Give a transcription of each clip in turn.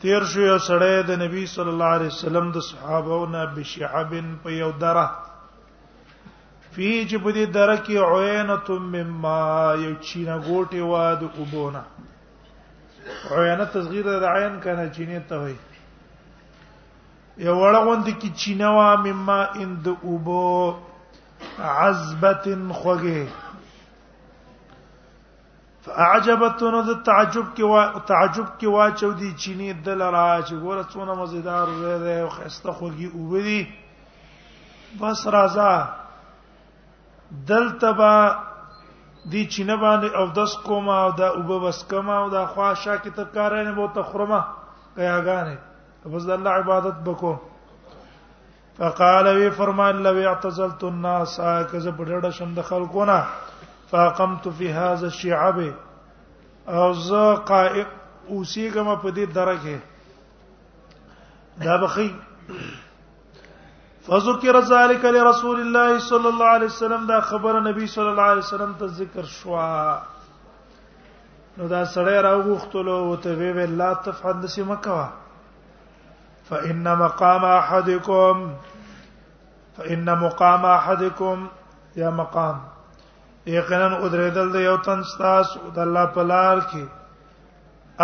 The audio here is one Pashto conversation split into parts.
تیر شو یو سړی د نبی صلی الله علیه وسلم د صحابه او نه بشعب په یو دره فی چې په دې دره کې عینه مما یو چینه ګوټه و د وبونه عینه تصغیر د عین کنه چینه ته وایي یو وړغوند کې چینه و مما اند وبو عزبه خوږه فاعجبتنو د تعجب کې وا تعجب کې واچو دي چینی دل را چې ګوره څونه مزیدار وې ده او خسته خوږي او ودی بس راځه دلته با دی چینه باندې او دس کومه او دا او بس کومه او دا خواشه کې ته کارانه بو ته خرمه کیاګانې بس د الله عبادت بکو فقال وی فرمان لو اعتزلت الناس کز په ډډه شم د خلقونه فاقمت في هذا الشعب او ز قائم اوسېګم په دې درکه دا بخي فذكر ذلك لرسول الله صلى الله عليه وسلم دا خبر نبی صلی الله علیه وسلم ته ذکر شوا نو دا سړی راوغختلو او ته وی لا تفعل دسی مکوا فإن مقام أحدكم فإن مقام أحدكم یا مقام یقینا ادریدل د یو تن ستاس او د الله په لار کې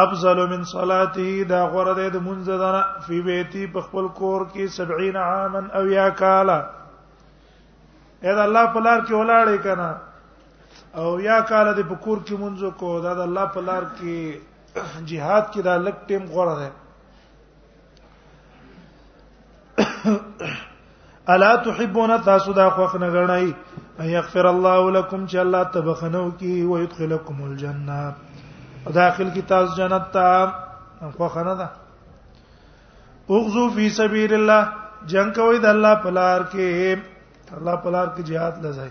افضل من صلاته دا غره د منځ دنا فی بیتی په خپل کور کې 70 عاما او یا کالا اې دا الله په لار کې ولاړې کنا او یا کالا د په کور کې منځ کو دا د الله په لار کې jihad کې دا لک ټیم غره ده الا تحبون تاسو دا خوخ نه غړنای یغفر الله لكم چې الله تبخنو کی و يدخلكم الجنه داخل کی تاسو جنت ته خوخ نه ده اغزو فی سبیل الله جنگ کوي د الله پلار کې الله پلار کې jihad لځای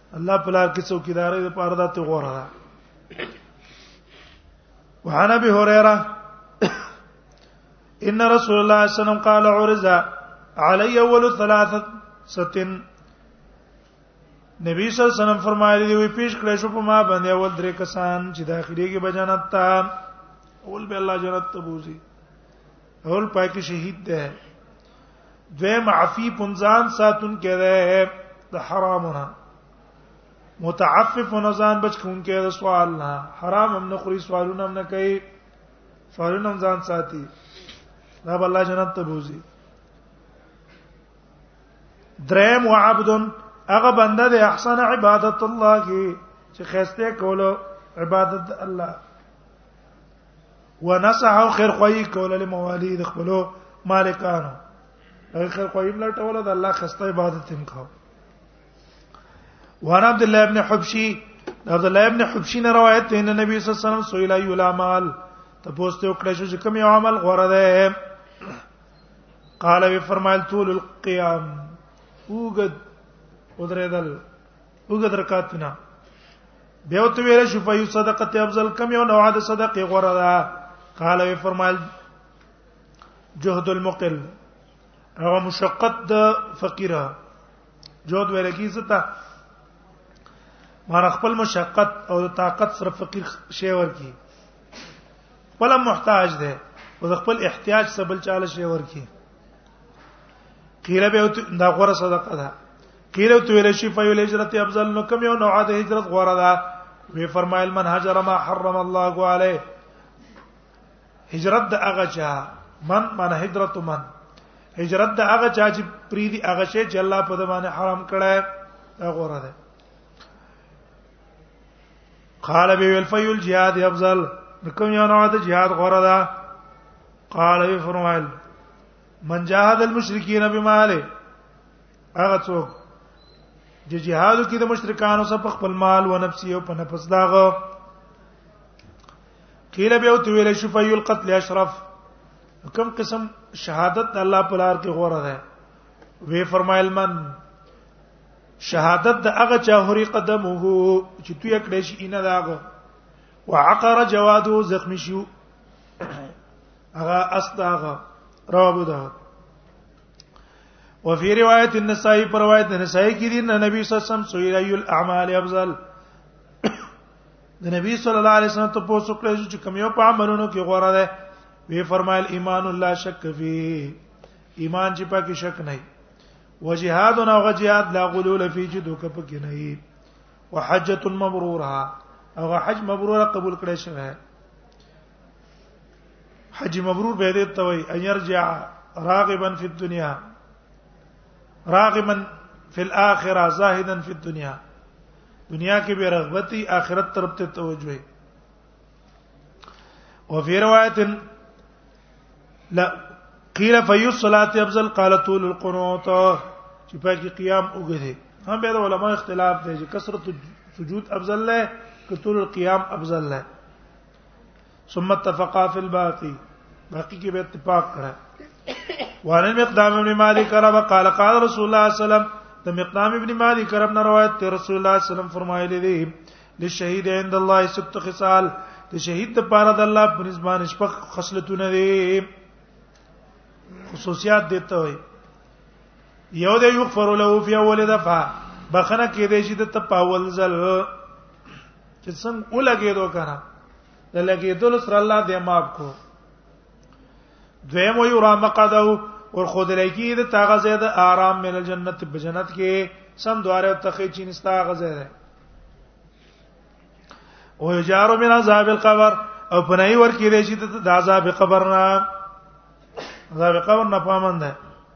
الله په لار کې څوکیدارې د پاره د ته غوړه ده وعن ابي هريره ان رسول الله صلى الله عليه وسلم قال عرض علي اول ثلاثه ستن نبی صلی الله علیه وسلم فرمایلی دی وی پیش کړی شو په ما باندې اول درې کسان چې داخلي کې بجنت تا اول به الله جنت ته بوزي اول پای کې شهید ده دویم عفی پنځان ساتون کې ده د حرامونه متعفف نزان بچ کون کې ده سوال نه حرام هم نه خوري سوالونه هم نه کوي سوالونه هم ځان ساتي رب الله جنت ته بوزي دریم وعبد هغه بنده د احسن عبادت الله کې چې خسته کولو عبادت الله ونصح او خیر خوای کول له موالید خپلو مالکانو خیر خوای بل ټول د الله خسته عبادت هم کاو وان عبد الله ابن حبشي عبد الله ابن حبشي نه روایت ته نبی صلی الله علیه وسلم سویل ایو العمل ته پوسټ وکړه چې کوم یو عمل غوړه ده قال وی فرمایل طول القيام اوګد ودرېدل وګد رکاتونه بیا تو ویل شو فیو صدقه افضل کم یو نوع د صدقه غره ده قال وی فرمایل جهد المقل هغه مشقت د فقیره جهد ویل کی ستا مار خپل مشقت او د طاقت سره فقیر شی ورکی خپل محتاج ده او د خپل احتیاج سره بل چاله شی ورکی قیل به دا غره صدقه ده کله تو ویل شي فیل هجرت افضل نو کوم یو نوع د هجرت غوړه ده وی فرمایل من هاجر ما حرم الله علیه هجرت د هغه چا من من هجرت من هجرت د هغه چا چې پریدي هغه شی چې الله په دمانه حرام کړی غوړه ده قال بي الفي الجهاد افضل کوم یو نوع د جهاد غوړه ده قال وی فرمایل من جاهد المشرکین بماله هغه څوک چې جهاد کې د مشرکانو سره په خپل مال او نفس یو په نفس داغه قیل به او تویل شفای القتل اشرف کوم قسم شهادت الله په لار کې غوړه ده وی فرمایل من شهادت د هغه چا هری قدمه چې تو یې کړې شي نه داغه وعقر جواده زخم شو هغه استاغه رواه ابو داود وفي روایت النسائی پر روایت النسائی کې دي نبی صلی الله علیه وسلم سویل ای الاعمال افضل د نبی صلی الله علیه وسلم ته پوښتنه کړې چې کوم یو په عملونو کې غوړه ده وی فرمایل ایمان الله شک فی ایمان چې پکې شک نه وجهاد او غجهاد لا غلول فی چې دوک پکې نه وحجه مبروره او حج مبروره قبول کړی شوی حج مبرور به دې ته وای ان يرجع راغبا في الدنيا راغبا في الاخره زاهدا في الدنيا دنیا کې به رغبتي آخرت طرف ته توجه او فی روایت لا قیل فی الصلاه افضل قال طول القنوت چې په کې قیام وګړي هم به علماء اختلاف دي چې کثرت سجود افضل ده کثرت القیام افضل ده ثم اتفقا فی الباقی باقی کې به اتفاق کړه وانه مقدام ابن مالک رب قال قال رسول الله صلی الله علیه وسلم د مقدام ابن مالک رب نه روایت ته رسول الله صلی الله علیه وسلم فرمایلی دی للشهید عند الله ست خصال د شهید د پاره د الله په نسبان شپږ خصلتونه دي خصوصیات دي ته وي یو د یغفر له فی اول دفعه بخنه کې دې چې د تپاول زل چې څنګه ولګېدو کنه د لګېدل سره الله دې معاف کو دویم یو را مقده ور خود لکی د تاغه زید آرام من الجنت په جنت کې سم دواره تخی چین ستا غزه ده او یجار من عذاب القبر او پنای ور کې رشید د عذاب قبر نه عذاب قبر نه پامنده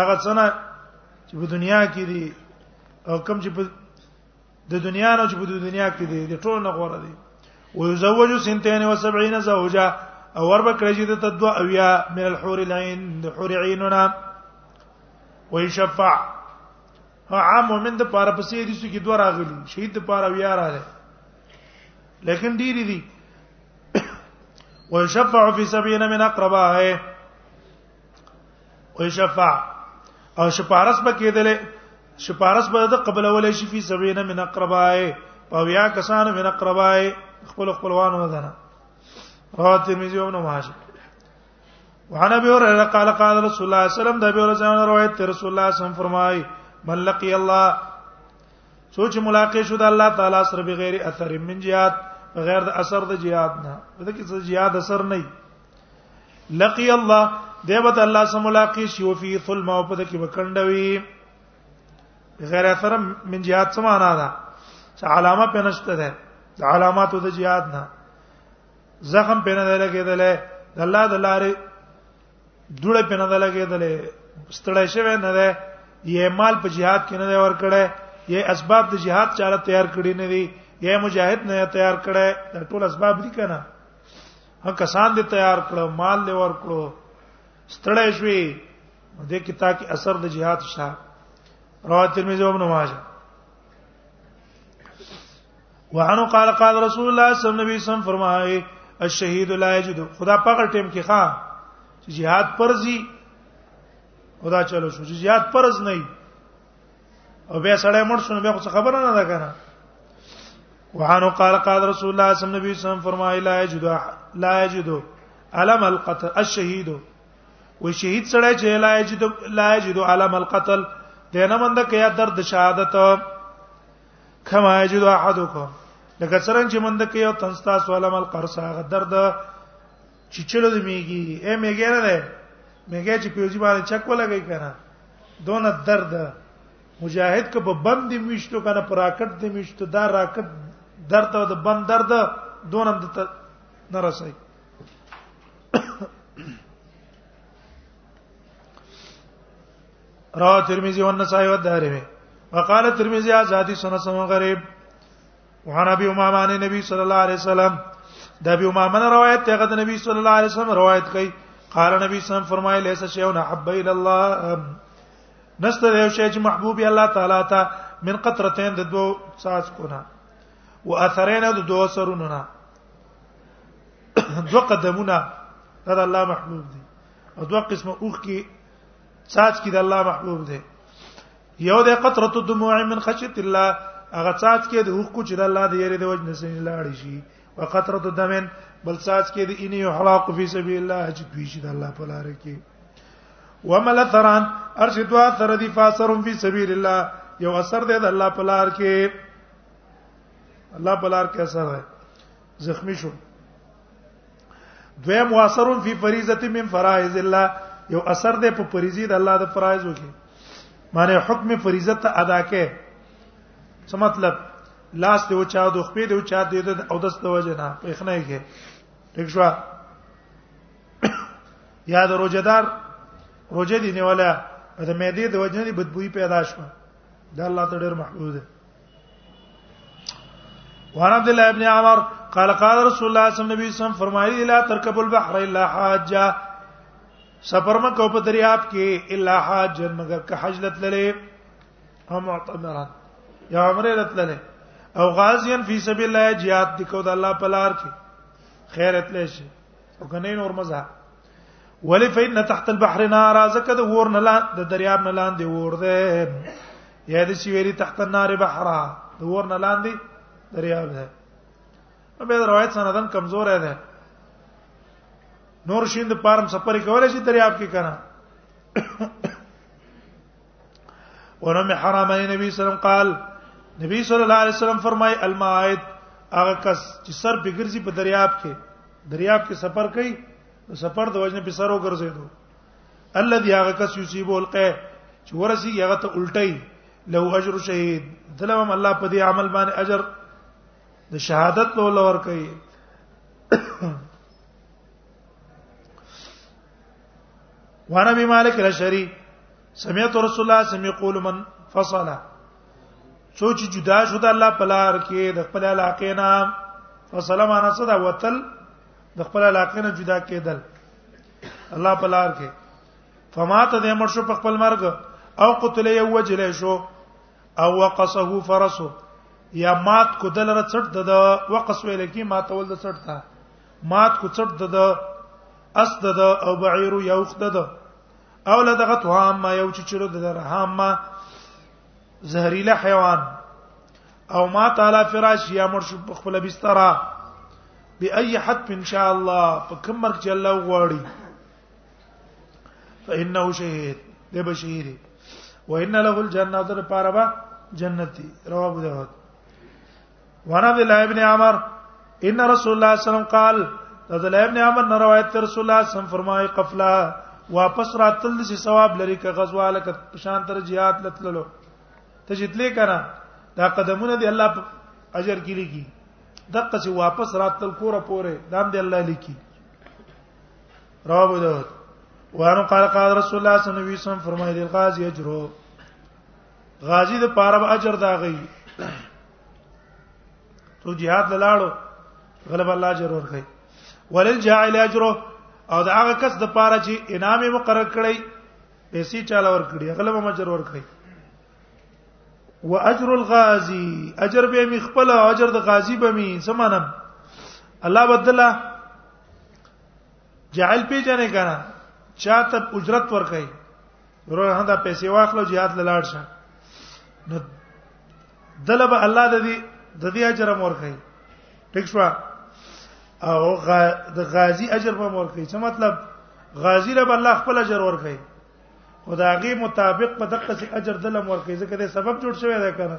هغه څنګه چې په دنیا کې دي او کم چې په د دنیا نه چې په دنیا کې دي د ټولو نه غوړه دي او یزوج سنتين و 70 زوجه او ور به کړی چې د تدوا اویا من الحور العين د حور عیننا ويشفع عام ومن د پاره پسې دي چې دوه راغلي شهید د پاره ویا راغلي لیکن ډیری دي ويشفع في سبعين من اقربائه او شفاع او شپارس به کېدل شپارس به د قبل ولې شي فی سبینا من اقربای په بیا کسان من اقربای خپل خپلوانو نه دنا رواه ترمذی او ابن ماجه وعن ابي هريره قال قال رسول الله صلى الله عليه وسلم ده ابي هريره روایت رسول الله صلی الله علیه وسلم فرمای من لقي الله سوچ ملاقات شو د الله تعالی سره بغیر اثر من جهاد بغیر د اثر د جهاد نه دا کې څه جهاد اثر نه لقي الله دیوت الله سم ملاقات شي او فی ثلما او پد کې وکندوي غیر اثر من جهاد سمانا ده چې علامه پنشته ده د علاماتو د جهاد نه زخم پنه ده لګیدل د الله د لارې دوړه پنه ده لګیدل ستړی شوی نه ده یې مال په jihad کې نه دی ور کړی یې اسباب د jihad چاره تیار کړی نه دي یې مجاهد نه تیار کړی دا ټول اسباب دي کنه هغه کسان دې تیار کړو مال دې ور کړو ستړی شوی دې کې تا کې اثر د جهاد شاه رواه ترمذی او ابن ماجه وعنه قال قال رسول الله صلی الله علیه وسلم فرمایي الشهید لا یجد خدا پاک ټیم کې ښا چې jihad پرځي خدا چلو شو چې jihad پرز نه او بیا سړی مړ شو بیا خو خبره نه ده کنه وحانو قال قال رسول الله صلی الله علیه وسلم فرمای لا یجد لا یجد علم القتل الشهید و شهید سړی چې لا یجد لا یجد علم القتل دینه مند کیا درد شهادت کما یجد احدکم لکه څنګه چې مند کیا تنستا سوالم القرصه درد چې چلو دې میږي اے میږي نه ده میږي چې پیوځي باندې چک ولګی کنه دون درد مجاهد که په بند دې میشتو کنه پر راکټ دې میشتو دا راکټ درد او د بند درد دون د نه رسي رواه ترمذی والنسائی والدارمی وقال ترمذی ذاتی سنن سم غریب وعن ابي امامه عن النبي صلى الله عليه وسلم دا ابي امامه روایت ته غد نبی صلی الله علیه وسلم روایت کړي قال نبی صلی الله فرمایي ليس شيء حب الى الله نستر یو شی چې محبوب الله تعالی ته من قطرتين د دوه ساس کونه واثرين د دوه سرونه نه دوه قدمونه دا الله محبوب دي او دوه قسمه اوخ کې ساس کې د الله محبوب دي یو د قطره الدموع من خشیت الله هغه څاڅ کې د حق چې د الله د یری د وجه نسې لاړ شي وقطره الدمن بل څاڅ کې د ان یو حلاق فی سبیل الله چې دوی شي د الله په لار کې ومل ثران ارشدوا ثر دی فاثر فی سبیل الله یو اثر دی د الله په لار کې الله په لار کې اثر دی زخمی شو دویم واثرون فی فریضه من فرائض الله یو اثر دی په فریضه د الله د فرایض وکي معنی حکم فریضه ته ادا کې څه مطلب لاس دی او چا د خپې دی او چا دی او دس د وجه نه په خنه کې ټیک شو یا د روزدار روزه دی نیولا د مېدې د وجه نه بدبوئی پیدا شو دا الله ته ډېر محبوب دی وعن عبد الله ابن عمر قال قال رسول الله صلی الله علیه وسلم فرمایلی لا ترکب البحر الا حاجا سفر مکه په دریاب کې الا حاجا مگر که حج لتللې هم معتمرا یا عمره لتللې او غازیا فی سبیل الله jihad د کو د الله په لار کې خیرت لشي او کنه نور مزه ولی فین تحت البحر نار ازکه د ور نه لاندې د دریاب نه لاندې ور ده یا د سی ویری تحت النار بحر د ور نه لاندې دریاب ده په دې روایت سندن کمزور ده نور شیند پارم سفر کولای شي دریاب کې کنه ورمه حرام نبی صلی الله علیه وسلم قال نبی صلی الله علیه وسلم فرمای المائد هغه کس چې سر بګرځي په دریاب کې دریاب کې سفر کوي نو سفر د وجنه په سر وګرځیدو الذي هغه کس یصيب القه چې ورسی هغه ته الټي له اجر شهید دلم الله په دې عمل باندې اجر د شهادت له لور کوي وانا بمالک الاشری سمعت رسول الله سم يقول من فصل څو چې جدا شو د الله پلار کې د خپل علاقې نه فاصله معنا څه ده وتل د خپل علاقې نه جدا کېدل الله پلار کې فمات د امر شو په خپل مرګ او قتل یو وجل شو او وقصه فرسه یا مات کو دل را څټ د وقص ویل کی مات ول د څټ تا مات کو څټ د اس د او بعیر یو خد د او لدغه تو هم یو چې چلو د رحم زهريله حيوان او ما تعالی فراش یا مر شو په خپل بستر به اي حد ان شاء الله په کوم مرګ چې الله غواړي فانه شهید دی به شهید وان له الجنه در پاره با جنتی رواه ابو داود ورد الله ابن عمر ان رسول الله صلی الله علیه وسلم قال رضی الله ابن عمر نه روایت تر رسول الله صلی الله علیه وسلم فرمای قفلا واپس راتل دي ثواب لري که غزوه لکه پشان تر jihad لتللو ته جتلې کړه دا قدمونه دی الله اجر کې لګي دغه چې واپس راتل کوره پوره دام دی الله لکی رواه داود وانه قال قال رسول الله صلی الله علیه وسلم فرمایلی القاضی اجرو غازی د پاره اجر دا غي تو jihad لاړو غلب الله اجر ورکړي ولل جاعل اجره او دا هغه کس د پاره چې انعام مقرر کړي پیسې چاله ور کړي غلب اجر ور کړي واجر الغازی اجر به می خپل اجر د غازی به می سمانم الله بدلا جاعل پیجنې کنه چاته اجرت ور کوي روه دا پیسې واخلو jihad لاړ شه نو دلب الله د دې د دې اجر مور کوي ټیک شو او غا د غازی اجر په مور کوي څه مطلب غازی له الله خپل اجر ور کوي خدایي مطابق په دقه سي اجر دلم ور کوي ځکه دا سبب جوړ شوی دی کنه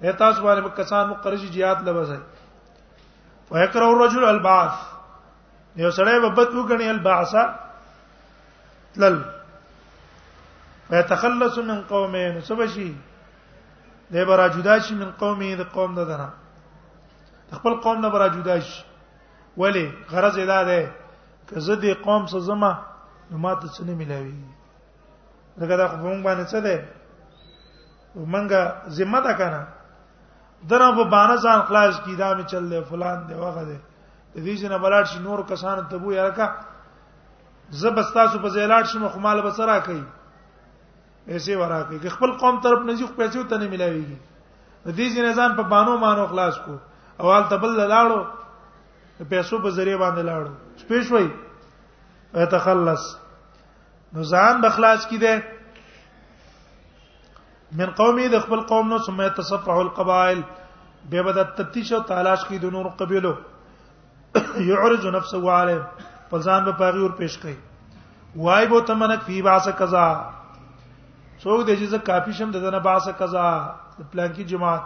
اے تاسو باندې کسان مقرشي jihad لوځي فیکره الرجل البعث یو سړی به بد وګڼي البعث تلل ويتخلص من قومه نو سبشي دی برا جدا شي من قومه د قوم نه دنا خپل قوم نه برا جدا شي ولی غرض ادا ده که زه دې قوم سره زما نو ماته څه نه ملاوي دغه د خپل باندې څه ده منګه ذمہ ده کنه دنه په باندې ځان خلاص کی دا می چل دی فلان دی وغه دی د دې جن بلاټ شي نور کسان ته بو یلکه زبستاسو په زیلاټ شي مخمال بسرا کوي پیسې ورا کوي که خپل قوم طرف نه ځي پیسې ته نه ملاويږي د دې جن ځان په بانو مانو خلاص کو او حال تبل لاړو پیسو په ذریعہ باندې لاړو سپیش وای تخلص نو ځان بخلاص کی ده من قومي د خپل قوم نو ثم يتصفح القبائل به بد تفتیش او تلاش کی د نور قبيلو يعرج نفسه عليه په ځان به پاغي ور پیش کړي وای بو تمنک فی باسه قضا څوک د جزه کافی شم د دنه باسه قضا پلان کی جماعت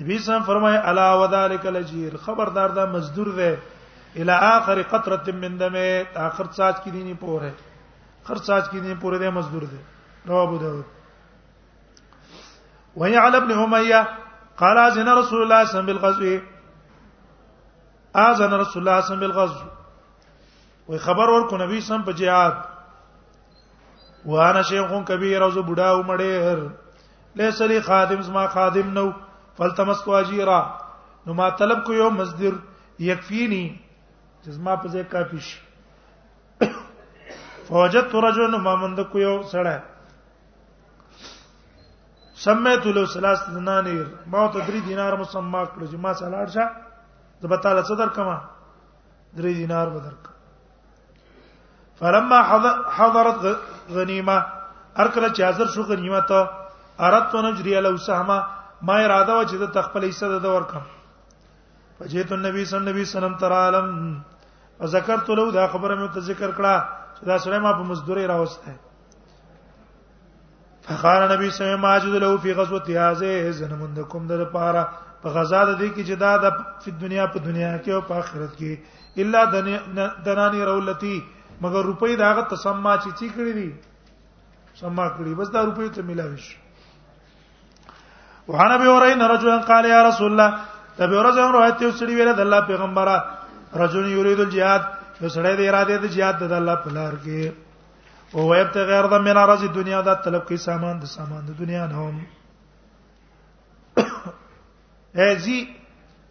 نبی صاحب فرمای الا وذالک لجیر خبردار دا مزدور دی الی اخر قطره من دمه اخر ساج کې دیني پوره خر ساج کې دیني پوره دی مزدور دی رواه ابو داود وهي على ابن اميه قال اذن رسول الله صلى الله عليه وسلم بالغزو اذن رسول الله صلى الله عليه وسلم بالغزو وي خبر ورکو نبی سم په جهاد وانا شیخ کبیر او زه بډا و مړیر لیس لی خادم زما خادم نو فلتمس کو اجیرا نو ما طلب کو یو مصدر یکفینی چې زما په ځای کافی شي فوجدت رجل ما مند کو یو سړی سمیت له ثلاث دنانیر ما ته درې دینار مسما کړ چې ما سلاړ شه زبتا له صدر کما درې دینار بدر فلما حضرت غنیمه هر کله چې حاضر شو غنیمه ته اردت نجری له سهمه ما اراده و چې د تخپل حصہ د ورکم فجئت النبي صلی الله علیه وسلم تر عالم وذكرت له دا خبره مې ته ذکر کړه چې دا سره ما په مزدوري راوسته فقال نبی صلی الله علیه وسلم له فی غزوه هذه زنمند کوم در پاره په غزا د دې کې چې دا د په دنیا په دنیا کې او په آخرت کې الا دنانی رولتی مگر روپۍ داغه تسمع چې چی کړی دي سما کړی بس دا روپۍ ته ملاوي شي وحنا به اورین رجل قال یا رسول الله دا به ورځ روایت یو سړي ویل د الله پیغمبره رجل یرید الجهاد یو سړی د اراده د جهاد د الله په لار کې او ويبت غیر د من راز دنیا دا طلب کوي سامان د سامان د دنیا نه هم ازي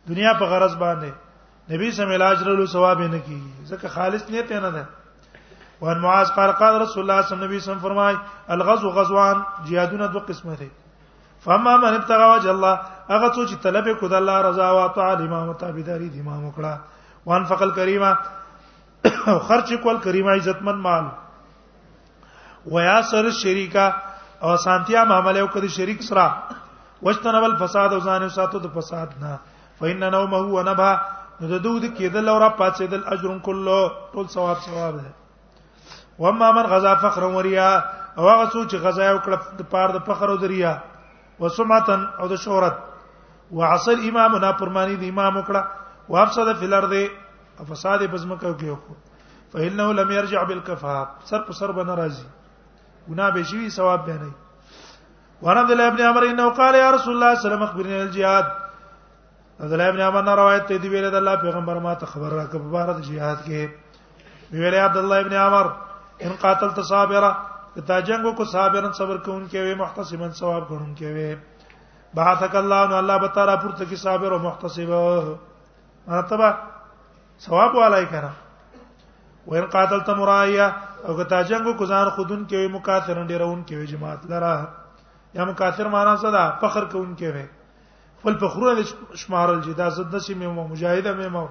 دنیا په غرض باندې نبی سم علاج رلو ثواب نه کیږي ځکه خالص نیت نه ده وان معاذ قال قال رسول الله صلی الله علیه وسلم فرمای الغزو غزوان جهادونه دوه قسمه دي فاما من ابتغى وجه الله هغه څوک چې طلب کو د الله رضا او طاعت امام تابعداري د امام وکړه وان فقل کریمه خرچ کول کریم عزتمن مال ویا سر شریکا او سانتیا معاملې او کړي شریک سره وشتنول فساد او ځان ساتو د فساد نه فإن نومه هو نبا نو د دوی د کېدل او را پاتېدل اجر کله ټول ثواب ثواب ده واما من غزا فخر وریا او هغه څوک چې غزا یو کړ د پار د فخر او دریا وسمعتن او د شهرت وعصر امامنا پرمانی د امام وکړه وافسد فی الارض فساد په زمکه کې وکړو فإنه لم يرجع بالكفاف سر په سر بنه راځي ګناه به شي ثواب به نه وانا عبد الله ابن عمر انه قال يا رسول الله صلى الله عليه وسلم اخبرني الجهاد عبد الله ابن عمر روایت ته دی ویل د الله پیغمبر ما ته خبر راکړه په بار د جهاد کې ویل عبد الله ابن عمر ان قاتلت صابرا تا جنگو کو صابرن صبر کوونکې وي محتسبن ثواب غوڼونکې وي بعثک الله ان الله بتعالى پورته کې صابر او محتسب مرتبه ثواب والای کنه وین قاتل تمرایا او که تا جنگ کو ځان خودن کې وي مکاثر ډیرون کې وي جماعت لره یا مکاثر معنا څه ده فخر کوون کې وي خپل فخرونه شمارل چې دا زده سي مې مجاهده مې مو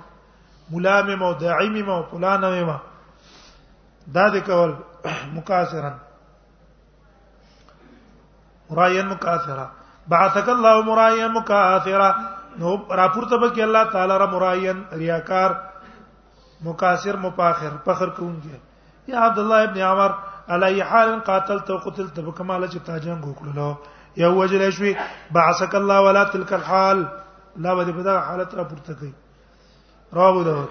مولا مې مو داعی مې مو فلان مې مو دا د کول مکاثرن مرايا مكاثرا بعثك الله مرايا مكاثرا نو راپورته به کې الله تعالی را مرايا ریاکار مکاسر مپاخر فخر کوونکی یا عبد الله ابن عمر علی حال قاتل تو قتل تب کمال چې تاجنګ وکړلو یا وجل شوی بعثک الله ولا تلک الحال لا بده په دا حالت را پورته کوي راو ده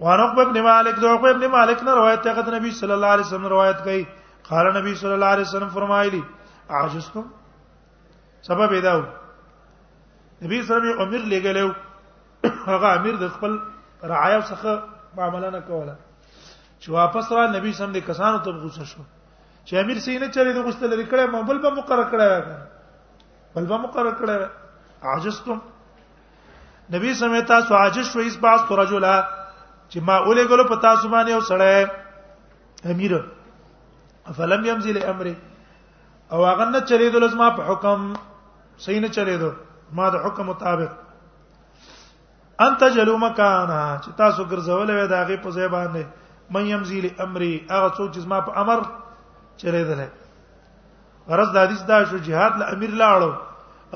وان عقبه ابن مالک ده عقبه ابن مالک نه روایت ته غد نبی صلی الله علیه وسلم روایت کړي قال نبی صلی الله علیه وسلم فرمایلی عاجزتم سبب دا و نبی صلی الله امیر لګلو هغه امیر د خپل رعایا څخه معاملې نه کوله چې واپس را نبی سم د کسانو ته غوسه شو چې امیر سي نه چره د غوسته لري کړه ما بل به مقرر کړه بل به مقرر کړه عاجزتم نبی سمې تاسو عاجز شوي اس باس تو رجلا چې ما اولې ګلو په تاسو باندې او سړی امیر فلم يمزل امري او هغه نه چلیدو لزما په حکم صحیح نه چلیدو ما د حکم مطابق انت جلو مکانا چې تاسو ګرځولې وې دا غي په ځای باندې مې يمزل امري هغه څوک چې زما په امر چلیدل غرض د حدیث دا شو جهاد له امیر لاړو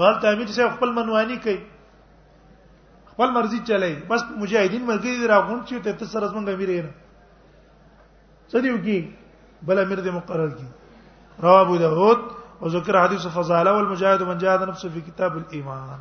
غلط امیر صاحب خپل منوانی کوي خپل مرزي چلای بس مجاهدین مرګي را غون چې ته تاسو سره څنګه امیر یې نه سدیو کی بل امیر دې مقرر کی رواه ابو داود او ذکر حدیث فضاله والمجاهد من جاهد نفسه فی کتاب الايمان